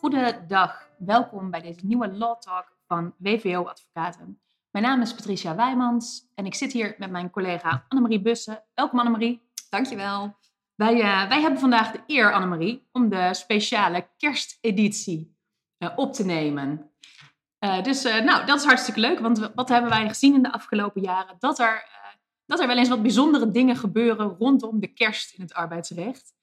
Goedendag, welkom bij deze nieuwe Law Talk van WVO Advocaten. Mijn naam is Patricia Wijmans en ik zit hier met mijn collega Annemarie Bussen. Welkom Annemarie. Dankjewel. Wij, uh, wij hebben vandaag de eer, Annemarie, om de speciale kersteditie uh, op te nemen. Uh, dus nou, dat is hartstikke leuk, want wat hebben wij gezien in de afgelopen jaren? Dat er, dat er wel eens wat bijzondere dingen gebeuren rondom de kerst in het arbeidsrecht.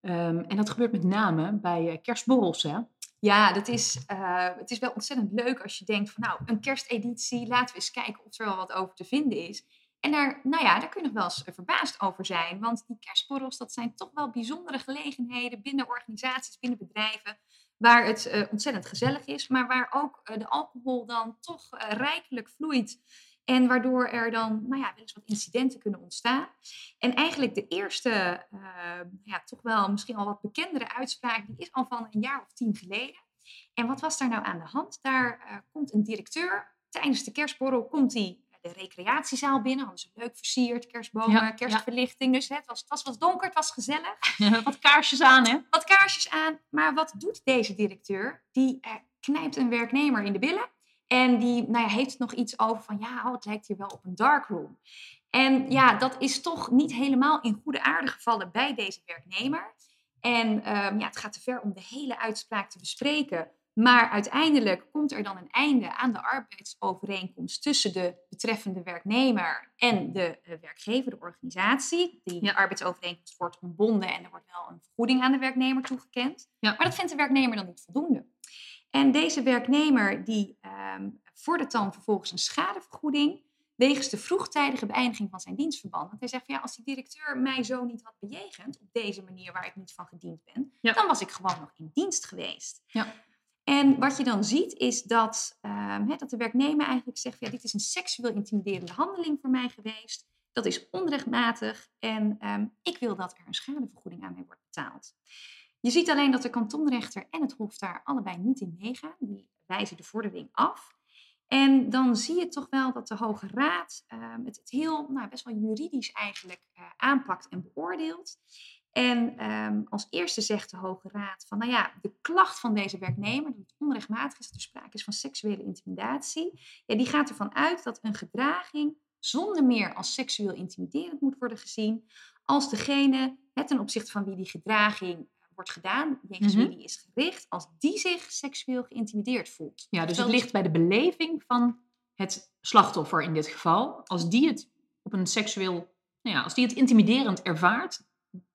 Um, en dat gebeurt met name bij kerstborrels, hè? Ja, dat is, uh, het is wel ontzettend leuk als je denkt van nou, een kersteditie, laten we eens kijken of er wel wat over te vinden is. En daar, nou ja, daar kun je nog wel eens verbaasd over zijn. Want die kerstborrels, dat zijn toch wel bijzondere gelegenheden binnen organisaties, binnen bedrijven, waar het uh, ontzettend gezellig is, maar waar ook de alcohol dan toch rijkelijk vloeit. En waardoor er dan nou ja, wel eens wat incidenten kunnen ontstaan. En eigenlijk de eerste, uh, ja, toch wel misschien al wat bekendere uitspraak, die is al van een jaar of tien geleden. En wat was daar nou aan de hand? Daar uh, komt een directeur, tijdens de kerstborrel komt hij de recreatiezaal binnen. Hadden ze leuk versierd, kerstbomen, ja, kerstverlichting. Ja. Dus hè, het, was, het was wat donker, het was gezellig. wat kaarsjes aan, hè? Wat kaarsjes aan. Maar wat doet deze directeur? Die uh, knijpt een werknemer in de billen. En die nou ja, heeft nog iets over van ja, oh, het lijkt hier wel op een darkroom. En ja, dat is toch niet helemaal in goede aarde gevallen bij deze werknemer. En um, ja, het gaat te ver om de hele uitspraak te bespreken. Maar uiteindelijk komt er dan een einde aan de arbeidsovereenkomst tussen de betreffende werknemer en de uh, werkgever, de organisatie. Die ja. arbeidsovereenkomst wordt ontbonden en er wordt wel een vergoeding aan de werknemer toegekend. Ja. Maar dat vindt de werknemer dan niet voldoende. En deze werknemer die um, vordert dan vervolgens een schadevergoeding wegens de vroegtijdige beëindiging van zijn dienstverband. Want hij zegt van ja, als die directeur mij zo niet had bejegend op deze manier waar ik niet van gediend ben, ja. dan was ik gewoon nog in dienst geweest. Ja. En wat je dan ziet is dat, um, he, dat de werknemer eigenlijk zegt van ja, dit is een seksueel intimiderende handeling voor mij geweest. Dat is onrechtmatig en um, ik wil dat er een schadevergoeding aan mij wordt betaald. Je ziet alleen dat de kantonrechter en het Hof daar allebei niet in meegaan. Die wijzen de vordering af. En dan zie je toch wel dat de Hoge Raad uh, het, het, heel, nou, best wel juridisch eigenlijk uh, aanpakt en beoordeelt. En um, als eerste zegt de Hoge Raad van, nou ja, de klacht van deze werknemer, dat het onrechtmatig is, dat er sprake is van seksuele intimidatie, ja, die gaat ervan uit dat een gedraging zonder meer als seksueel intimiderend moet worden gezien, als degene, ten opzichte van wie die gedraging wordt gedaan, jegens wie die is gericht, als die zich seksueel geïntimideerd voelt. Ja, dus het ligt bij de beleving van het slachtoffer in dit geval. Als die het op een seksueel, nou ja, als die het intimiderend ervaart,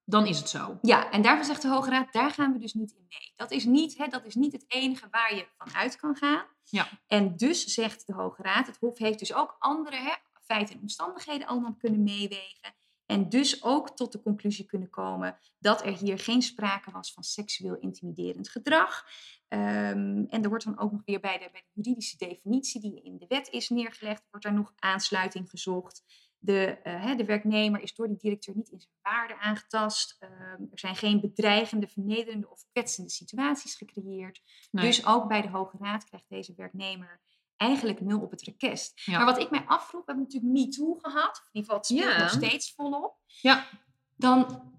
dan is het zo. Ja, en daarvan zegt de Hoge Raad, daar gaan we dus niet in mee. Dat is niet, hè, dat is niet het enige waar je van uit kan gaan. Ja. En dus zegt de Hoge Raad, het Hof heeft dus ook andere hè, feiten en omstandigheden allemaal kunnen meewegen. En dus ook tot de conclusie kunnen komen dat er hier geen sprake was van seksueel intimiderend gedrag. Um, en er wordt dan ook nog weer bij de, bij de, juridische definitie die in de wet is neergelegd, wordt daar nog aansluiting gezocht. De, uh, de werknemer is door die directeur niet in zijn waarde aangetast. Um, er zijn geen bedreigende, vernederende of kwetsende situaties gecreëerd. Nee. Dus ook bij de Hoge Raad krijgt deze werknemer eigenlijk nul op het request. Ja. Maar wat ik mij afvroeg, we hebben natuurlijk MeToo gehad. In ieder geval, het speelt nog steeds volop. Ja. Dan,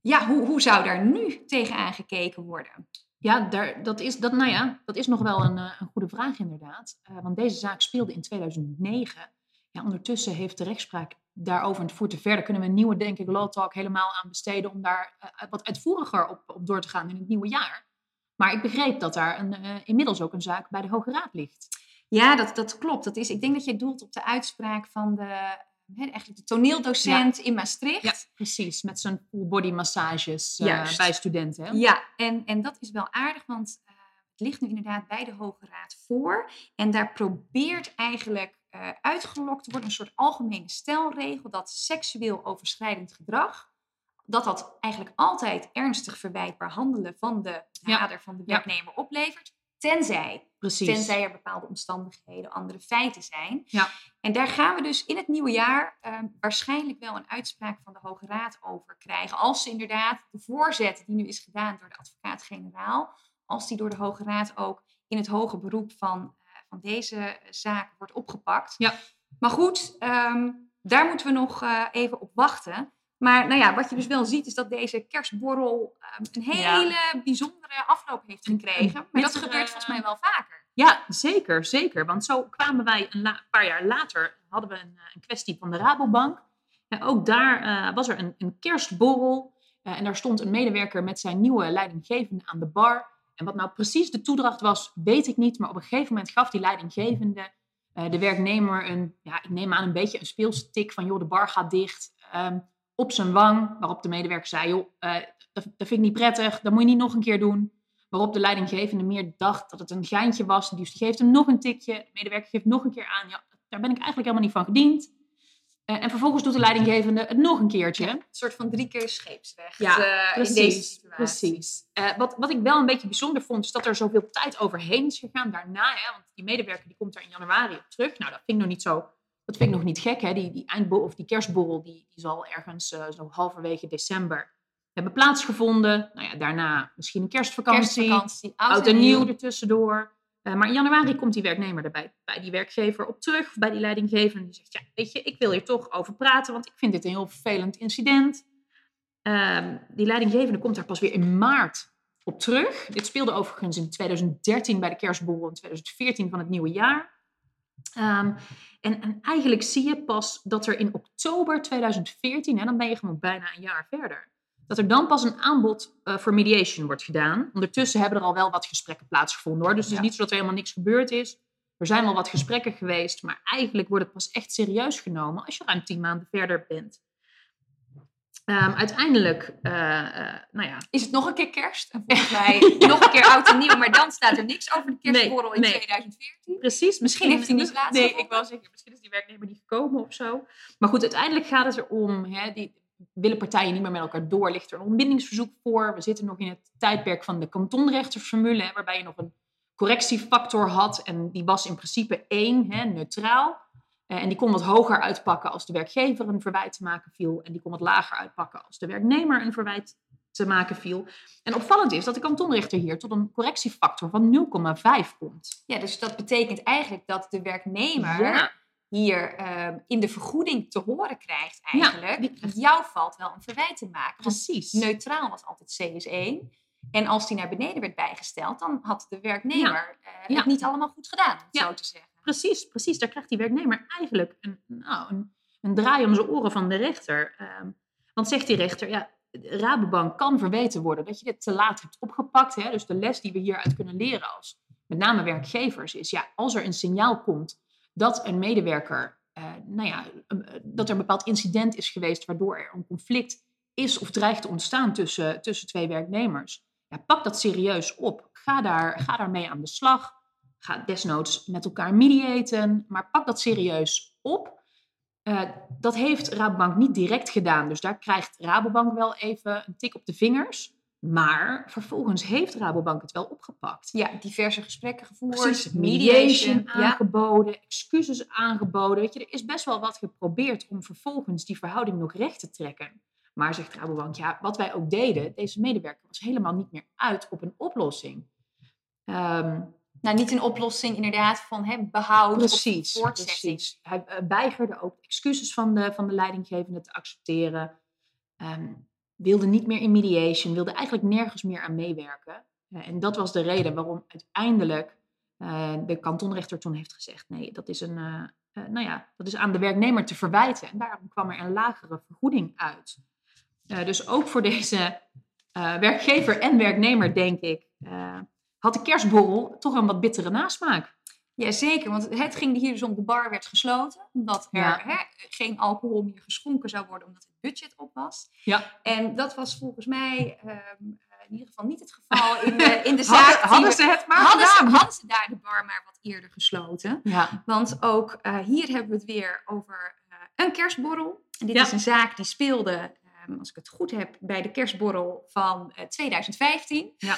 ja, hoe, hoe zou daar nu tegenaan gekeken worden? Ja, daar, dat, is, dat, nou ja, dat is nog wel een, een goede vraag inderdaad. Uh, want deze zaak speelde in 2009. Ja, ondertussen heeft de rechtspraak daarover, en het voert te verder, kunnen we een nieuwe, denk ik, Law Talk helemaal aan besteden om daar uh, wat uitvoeriger op, op door te gaan in het nieuwe jaar. Maar ik begreep dat daar een, uh, inmiddels ook een zaak bij de Hoge Raad ligt. Ja, dat, dat klopt. Dat is, ik denk dat je doelt op de uitspraak van de, hè, eigenlijk de toneeldocent ja. in Maastricht. Ja, precies. Met zijn full body massages uh, bij studenten. Hè? Ja, en, en dat is wel aardig, want uh, het ligt nu inderdaad bij de Hoge Raad voor. En daar probeert eigenlijk uh, uitgelokt te worden een soort algemene stelregel dat seksueel overschrijdend gedrag dat dat eigenlijk altijd ernstig verwijtbaar handelen van de dader, van de werknemer ja. oplevert. Tenzij, Precies. tenzij er bepaalde omstandigheden, andere feiten zijn. Ja. En daar gaan we dus in het nieuwe jaar uh, waarschijnlijk wel een uitspraak van de Hoge Raad over krijgen. Als ze inderdaad de voorzet die nu is gedaan door de advocaat-generaal, als die door de Hoge Raad ook in het hoge beroep van, uh, van deze zaak wordt opgepakt. Ja. Maar goed, um, Daar moeten we nog eh, even op wachten. Maar nou ja, wat je dus wel ziet is dat deze kerstborrel ehm, een hele bijzondere afloop heeft gekregen. Maar dat gebeurt volgens mij wel vaker. Ja, zeker, zeker. Want zo kwamen wij een la- paar jaar later, hadden we een, eh, een kwestie van de Rabobank. En ook daar eh, was er een, een kerstborrel. eh, en daar stond een medewerker met zijn nieuwe leidinggevende aan de bar. En wat nou precies de toedracht was, weet ik niet. Maar op een gegeven moment gaf die leidinggevende eh, de werknemer een, ja, ik neem aan een beetje een speelstik van, joh, de bar gaat dicht. ehm, op zijn wang, waarop de medewerker zei, joh, eh, dat, dat vind ik niet prettig, dat moet je niet nog een keer doen. Waarop de leidinggevende meer dacht dat het een geintje was. Dus die geeft hem nog een tikje. De medewerker geeft nog een keer aan. Ja, daar ben ik eigenlijk helemaal niet van gediend. Eh, en vervolgens doet de leidinggevende het nog een keertje. Een soort van drie keer scheepsweg Ja, eh, precies, in deze situatie. Precies. Eh, wat, wat ik wel een beetje bijzonder vond, is dat er zoveel tijd overheen is gegaan daarna. Hè, want die medewerker die komt er in januari op terug. Nou, dat ik nog niet zo. Dat vind ik nog niet gek. Hè. Die, die eindborrel of die kerstborrel, die, die zal ergens eh, zo halverwege december hebben plaatsgevonden. Nou ja, daarna misschien een kerstvakantie. Kerstvakantie, oud en nieuw ertussendoor. Eh, maar in januari komt die werknemer erbij bij die werkgever op terug, of bij die leidinggevende. Die zegt, ja, weet je, ik wil hier toch over praten, want ik vind dit een heel vervelend incident. Ehm, die leidinggevende komt daar pas weer in maart op terug. Dit speelde overigens in 2013 bij de kerstborrel, in 2014 van het nieuwe jaar. Ehm, en, en eigenlijk zie je pas dat er in oktober 2014, en dan ben je gewoon bijna een jaar verder, dat er dan pas een aanbod eh, voor mediation wordt gedaan. Ondertussen hebben er al wel wat gesprekken plaatsgevonden hoor. Dus het is Ja. niet zo dat er helemaal niks gebeurd is. Er zijn wel wat gesprekken geweest, maar eigenlijk wordt het pas echt serieus genomen als je ruim tien maanden verder bent. Ehm, uiteindelijk, eh, eh, nou ja, Is het nog een keer kerst? En volgens mij nog een keer oud en nieuw, maar dan staat er niks over de kerstborrel in nee. 2014. Precies, misschien heeft hij niet. Nee, ik wou zeggen, misschien is die werknemer niet gekomen of zo. Maar goed, uiteindelijk gaat het erom, hè, die, willen partijen niet meer met elkaar door, ligt er een ontbindingsverzoek voor. We zitten nog in het tijdperk van de kantonrechtersformule, hè, waarbij je nog een correctiefactor had. En die was in principe één, hè, neutraal. Eh, en die kon wat hoger uitpakken als de werkgever een verwijt te maken viel. En die kon wat lager uitpakken als de werknemer een verwijt te maken viel. En opvallend is dat de kantonrechter hier tot een correctiefactor van 0,5 komt. Ja, dus dat betekent eigenlijk dat de werknemer Ja. hier ehm, in de vergoeding te horen krijgt eigenlijk. die krijgt- Jou valt wel een verwijt te maken. Precies. neutraal was altijd CS1. En als die naar beneden werd bijgesteld, dan had de werknemer eh, Ja. het niet allemaal goed gedaan, om Ja. zo te zeggen. Precies, precies. Daar krijgt die werknemer eigenlijk een, nou, een, een draai om zijn oren van de rechter. Ehm, want zegt die rechter, ja, Rabobank kan verweten worden dat je dit te laat hebt opgepakt. Hè? Dus de les die we hieruit kunnen leren als met name werkgevers is, ja, als er een signaal komt dat een medewerker, eh, nou ja, dat er een bepaald incident is geweest waardoor er een conflict is of dreigt te ontstaan tussen, tussen twee werknemers. Ja, pak dat serieus op. Ga, daar, ga daarmee aan de slag. Ga desnoods met elkaar mediaten, maar pak dat serieus op. Eh, dat heeft Rabobank niet direct gedaan, dus daar krijgt Rabobank wel even een tik op de vingers. Maar vervolgens heeft Rabobank het wel opgepakt. Ja, diverse gesprekken gevoerd, Precies, mediation. mediation Ja. aangeboden, excuses aangeboden. Weet je, er is best wel wat geprobeerd om vervolgens die verhouding nog recht te trekken. Maar zegt Rabobank, ja, wat wij ook deden, deze medewerker was helemaal niet meer uit op een oplossing. Ehm, Nou, niet een oplossing inderdaad van hè, behoud precies, of voortzetting. precies. Hij eh, weigerde ook excuses van de, van de leidinggevende te accepteren. Ehm, wilde niet meer in mediation, wilde eigenlijk nergens meer aan meewerken. Eh, en dat was de reden waarom uiteindelijk eh, de kantonrechter toen heeft gezegd: nee, dat is, een, nou ja, dat is aan de werknemer te verwijten. En daarom kwam er een lagere vergoeding uit. Dus ook voor deze werkgever en werknemer, denk ik, had de kerstborrel toch een wat bittere nasmaak. Jazeker, want het ging hier dus om, de bar werd gesloten. Omdat er Ja. hè, geen alcohol meer geschonken zou worden, omdat het budget op was. Ja. En dat was volgens mij ehm, eh, in ieder geval niet het geval in de, in de zaak. Hadden, ze het maar hadden, ze, gedaan? hadden ze daar de bar maar wat eerder gesloten. Ja, Want ook eh, hier hebben we het weer over eh, een kerstborrel. En dit Ja. is een zaak die speelde, ehm, als ik het goed heb, bij de kerstborrel van eh, 2015. Ja.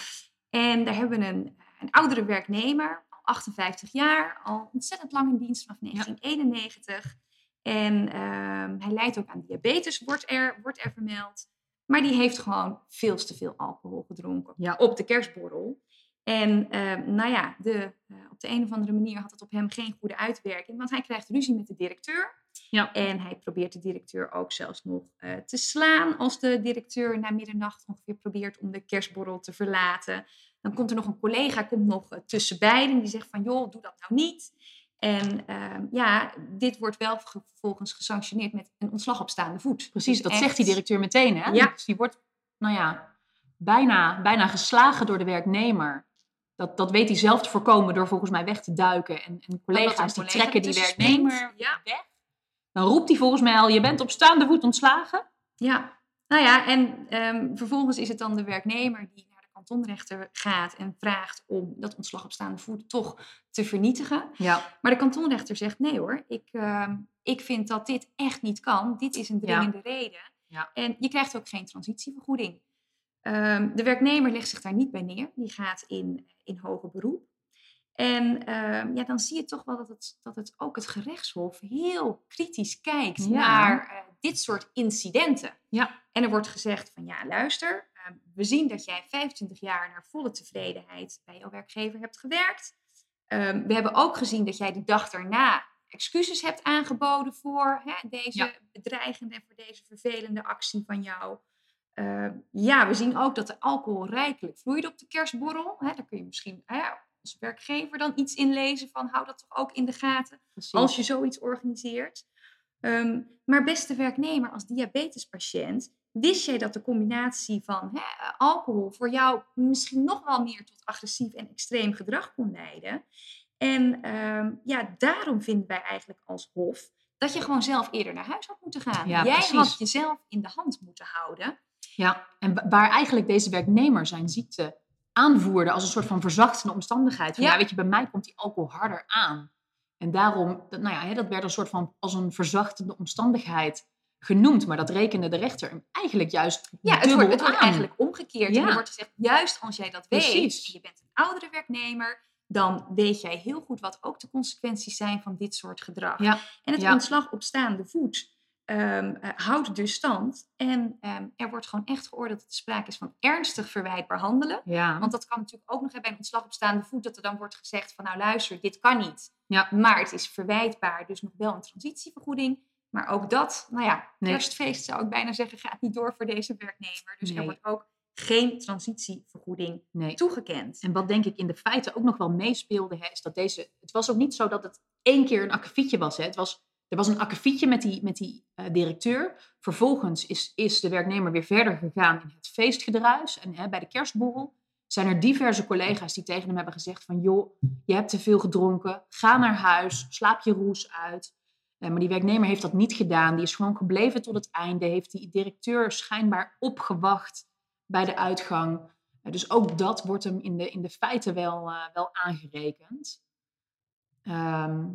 En daar hebben we een, een oudere werknemer, al 58 jaar, al ontzettend lang in dienst vanaf 1991. En ehm, hij lijdt ook aan diabetes, wordt er, wordt er vermeld. Maar die heeft gewoon veel te veel alcohol gedronken Ja. op de kerstborrel. En ehm, nou ja, de, eh, op de een of andere manier had het op hem geen goede uitwerking, want hij krijgt ruzie met de directeur. Ja. En hij probeert de directeur ook zelfs nog eh, te slaan als de directeur na middernacht ongeveer probeert om de kerstborrel te verlaten. Dan komt er nog een collega komt nog uh, tussen beiden die zegt van joh, doe dat nou niet. En ehm, ja, dit wordt wel vervolgens gesanctioneerd met een ontslag op staande voet. Precies, Dus dat zegt die directeur meteen. Hè? Ja. Dus die wordt, nou ja, bijna, bijna geslagen door de werknemer. Dat, dat weet hij zelf te voorkomen door volgens mij weg te duiken. En, en collega's die trekken die werknemer. Ja. weg. Dan roept hij volgens mij al, je bent op staande voet ontslagen. Ja, nou ja, en ehm, vervolgens is het dan de werknemer die kantonrechter gaat en vraagt om dat ontslag op staande voet toch te vernietigen. Ja, Maar de kantonrechter zegt nee hoor, ik, ehm, ik vind dat dit echt niet kan. Dit is een Ja. dringende reden. Ja. En je krijgt ook geen transitievergoeding. Ehm, de werknemer legt zich daar niet bij neer. Die gaat in, in hoger beroep. En ehm, ja, dan zie je toch wel dat het, dat het ook het gerechtshof heel kritisch kijkt Ja. naar eh, dit soort incidenten. Ja. En er wordt gezegd van ja, luister, we zien dat jij 25 jaar naar volle tevredenheid bij jouw werkgever hebt gewerkt. Ehm, we hebben ook gezien dat jij de dag daarna excuses hebt aangeboden voor hè, deze Ja. bedreigende en voor deze vervelende actie van jou. Ehm, ja, we zien ook dat de alcohol rijkelijk vloeide op de kerstborrel. Hè, daar kun je misschien hè, als werkgever dan iets in lezen van hou dat toch ook in de gaten precies. als je zoiets organiseert. Ehm, maar beste werknemer, als diabetespatiënt, wist jij dat de combinatie van hè, alcohol voor jou misschien nog wel meer tot agressief en extreem gedrag kon leiden? En ehm, ja, daarom vinden wij eigenlijk als Hof dat je gewoon zelf eerder naar huis had moeten gaan. Ja, jij precies. had jezelf in de hand moeten houden. Ja, en wa- waar eigenlijk deze werknemer zijn ziekte aanvoerde als een soort van verzachtende omstandigheid. Van, ja. Ja. weet je, bij mij komt die alcohol harder aan. En daarom, dat, nou ja, dat werd een soort van als een verzachtende omstandigheid genoemd. Maar dat rekende de rechter hem eigenlijk juist Ja, het wordt, het wordt eigenlijk omgekeerd. En er wordt gezegd, juist als jij dat weet en je bent een oudere werknemer, dan weet jij heel goed wat ook de consequenties zijn van dit soort gedrag. Ja, En het ja. ontslag op staande voet ehm, eh, houdt dus stand. En ehm, er wordt gewoon echt geoordeeld dat er sprake is van ernstig verwijtbaar handelen. Ja, Want dat kan natuurlijk ook nog hè, bij een ontslag op staande voet, dat er dan wordt gezegd van nou luister, dit kan niet. Ja. Maar het is verwijtbaar, dus nog wel een transitievergoeding. Maar ook dat, nou ja, kerstfeest zou ik bijna zeggen, gaat niet door voor deze werknemer. Dus er wordt ook geen transitievergoeding nee. toegekend. En wat denk ik in de feiten ook nog wel meespeelde, hè, is dat deze. Het was ook niet zo dat het één keer een akkefietje was. Hè. Het was er was een akkefietje met die, met die eh, directeur. Vervolgens is, is de werknemer weer verder gegaan in het feestgedruis. En hè, bij de kerstborrel zijn er diverse collega's die tegen hem hebben gezegd van... joh, je hebt te veel gedronken, ga naar huis, slaap je roes uit. Eh, maar die werknemer heeft dat niet gedaan. Die is gewoon gebleven tot het einde. Heeft die directeur schijnbaar opgewacht bij de uitgang. Eh, dus ook dat wordt hem in de, in de feiten wel, eh, wel aangerekend. Ehm,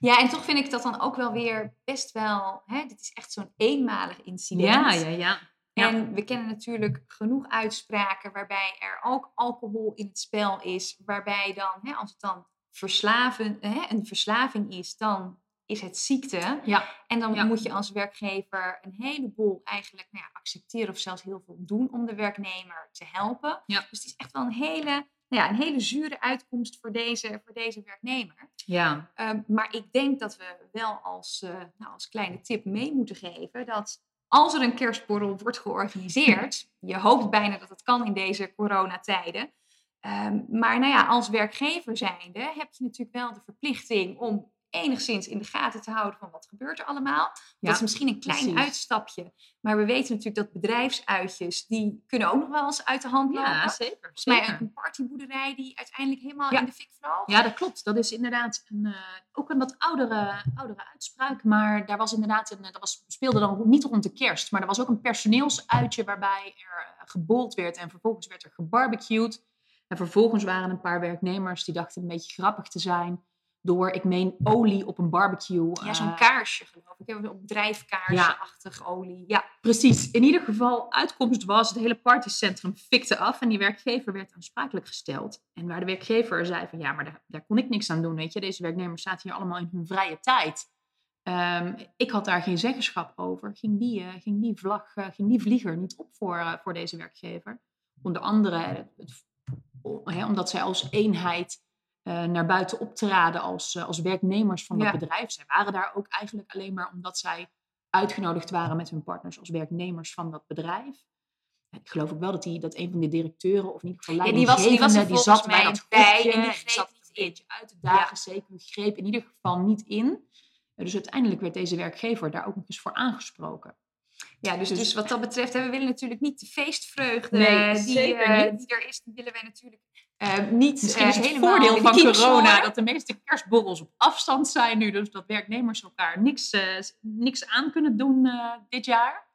Ja, en toch vind ik dat dan ook wel weer best wel, hè, dit is echt zo'n eenmalig incident. ja, ja, ja. Ja. En we kennen natuurlijk genoeg uitspraken waarbij er ook alcohol in het spel is. Waarbij dan, hè, als het dan verslaven, hè, een verslaving is, dan is het ziekte. Ja. En dan Ja. moet je als werkgever een heleboel eigenlijk nou ja, accepteren of zelfs heel veel doen om de werknemer te helpen. Ja. Dus het is echt wel een hele, nou ja, een hele zure uitkomst voor deze, voor deze werknemer. ja. Ehm, maar ik denk dat we wel als, eh, nou, als kleine tip mee moeten geven dat als er een kerstborrel wordt georganiseerd, je hoopt bijna dat het kan in deze coronatijden. Ehm, maar nou ja, als werkgever zijnde heb je natuurlijk wel de verplichting om enigszins in de gaten te houden van wat gebeurt er allemaal. Ja, dat is misschien een klein precies. uitstapje. Maar we weten natuurlijk dat bedrijfsuitjes, die kunnen ook nog wel eens uit de hand lopen. Ja, zeker. Volgens mij een partyboerderij die uiteindelijk helemaal Ja. in de fik vloog. Ja, dat klopt. Dat is inderdaad een, eh, ook een wat oudere, oudere uitspraak. Maar daar was inderdaad een, dat was, speelde dan niet rond de kerst. Maar er was ook een personeelsuitje waarbij er eh, gebold werd. En vervolgens werd er gebarbecued. En vervolgens waren een paar werknemers die dachten een beetje grappig te zijn. Door, ik meen, olie op een barbecue. Ja, zo'n eh, kaarsje geloof ik. Een drijfkaarsje-achtig olie. Ja, Precies. In ieder geval, uitkomst was, het hele partycentrum fikte af en die werkgever werd aansprakelijk gesteld. En waar de werkgever zei van, ja, maar daar, daar kon ik niks aan doen, weet je. Deze werknemers zaten hier allemaal in hun vrije tijd. Ehm, ik had daar geen zeggenschap over. Ging die, eh, ging die vlag, eh, ging die vlieger niet op voor, voor deze werkgever? Onder andere het omdat zij als eenheid uh, naar buiten optraden als, uh, als werknemers van dat Ja. bedrijf. Zij waren daar ook eigenlijk alleen maar omdat zij uitgenodigd waren met hun partners als werknemers van dat bedrijf. Ik geloof ook wel dat, die, dat een van de directeuren, of in ieder geval Ja, die was- die was er die, zat bij mij dat bij groepje en die zat niet een beetje uit de dagen, Ja. zeker, greep in ieder geval niet in. Uh, Dus uiteindelijk werd deze werkgever daar ook nog eens voor aangesproken. Ja, dus, Dus- dus wat dat betreft, hè, we willen natuurlijk niet de feestvreugde Nee, die, zeker eh, niet. die er is, die willen wij natuurlijk eh, niet Misschien eh, is het helemaal voordeel van corona dat de meeste kerstborrels op afstand zijn nu. Dus dat werknemers elkaar niks, eh, niks aan kunnen doen eh, dit jaar.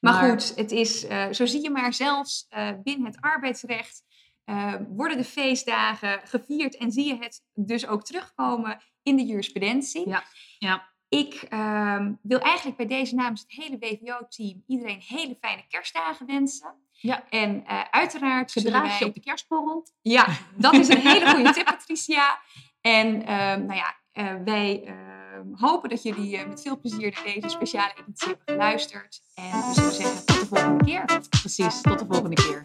Maar, goed, het is, eh, zo zie je maar, zelfs eh, binnen het arbeidsrecht eh, worden de feestdagen gevierd en zie je het dus ook terugkomen in de jurisprudentie. Ja, ja. Ik ehm, wil eigenlijk bij deze namens het hele WVO-team iedereen hele fijne kerstdagen wensen. Ja. En eh, uiteraard Gedraag je wij- op de kerstborrel. Ja, dat is een hele goede tip, Patricia. En ehm, nou ja, eh, wij ehm, hopen dat jullie eh, met veel plezier naar deze speciale editie hebben geluisterd. En we zullen zeggen tot de volgende keer. Precies, tot de volgende keer.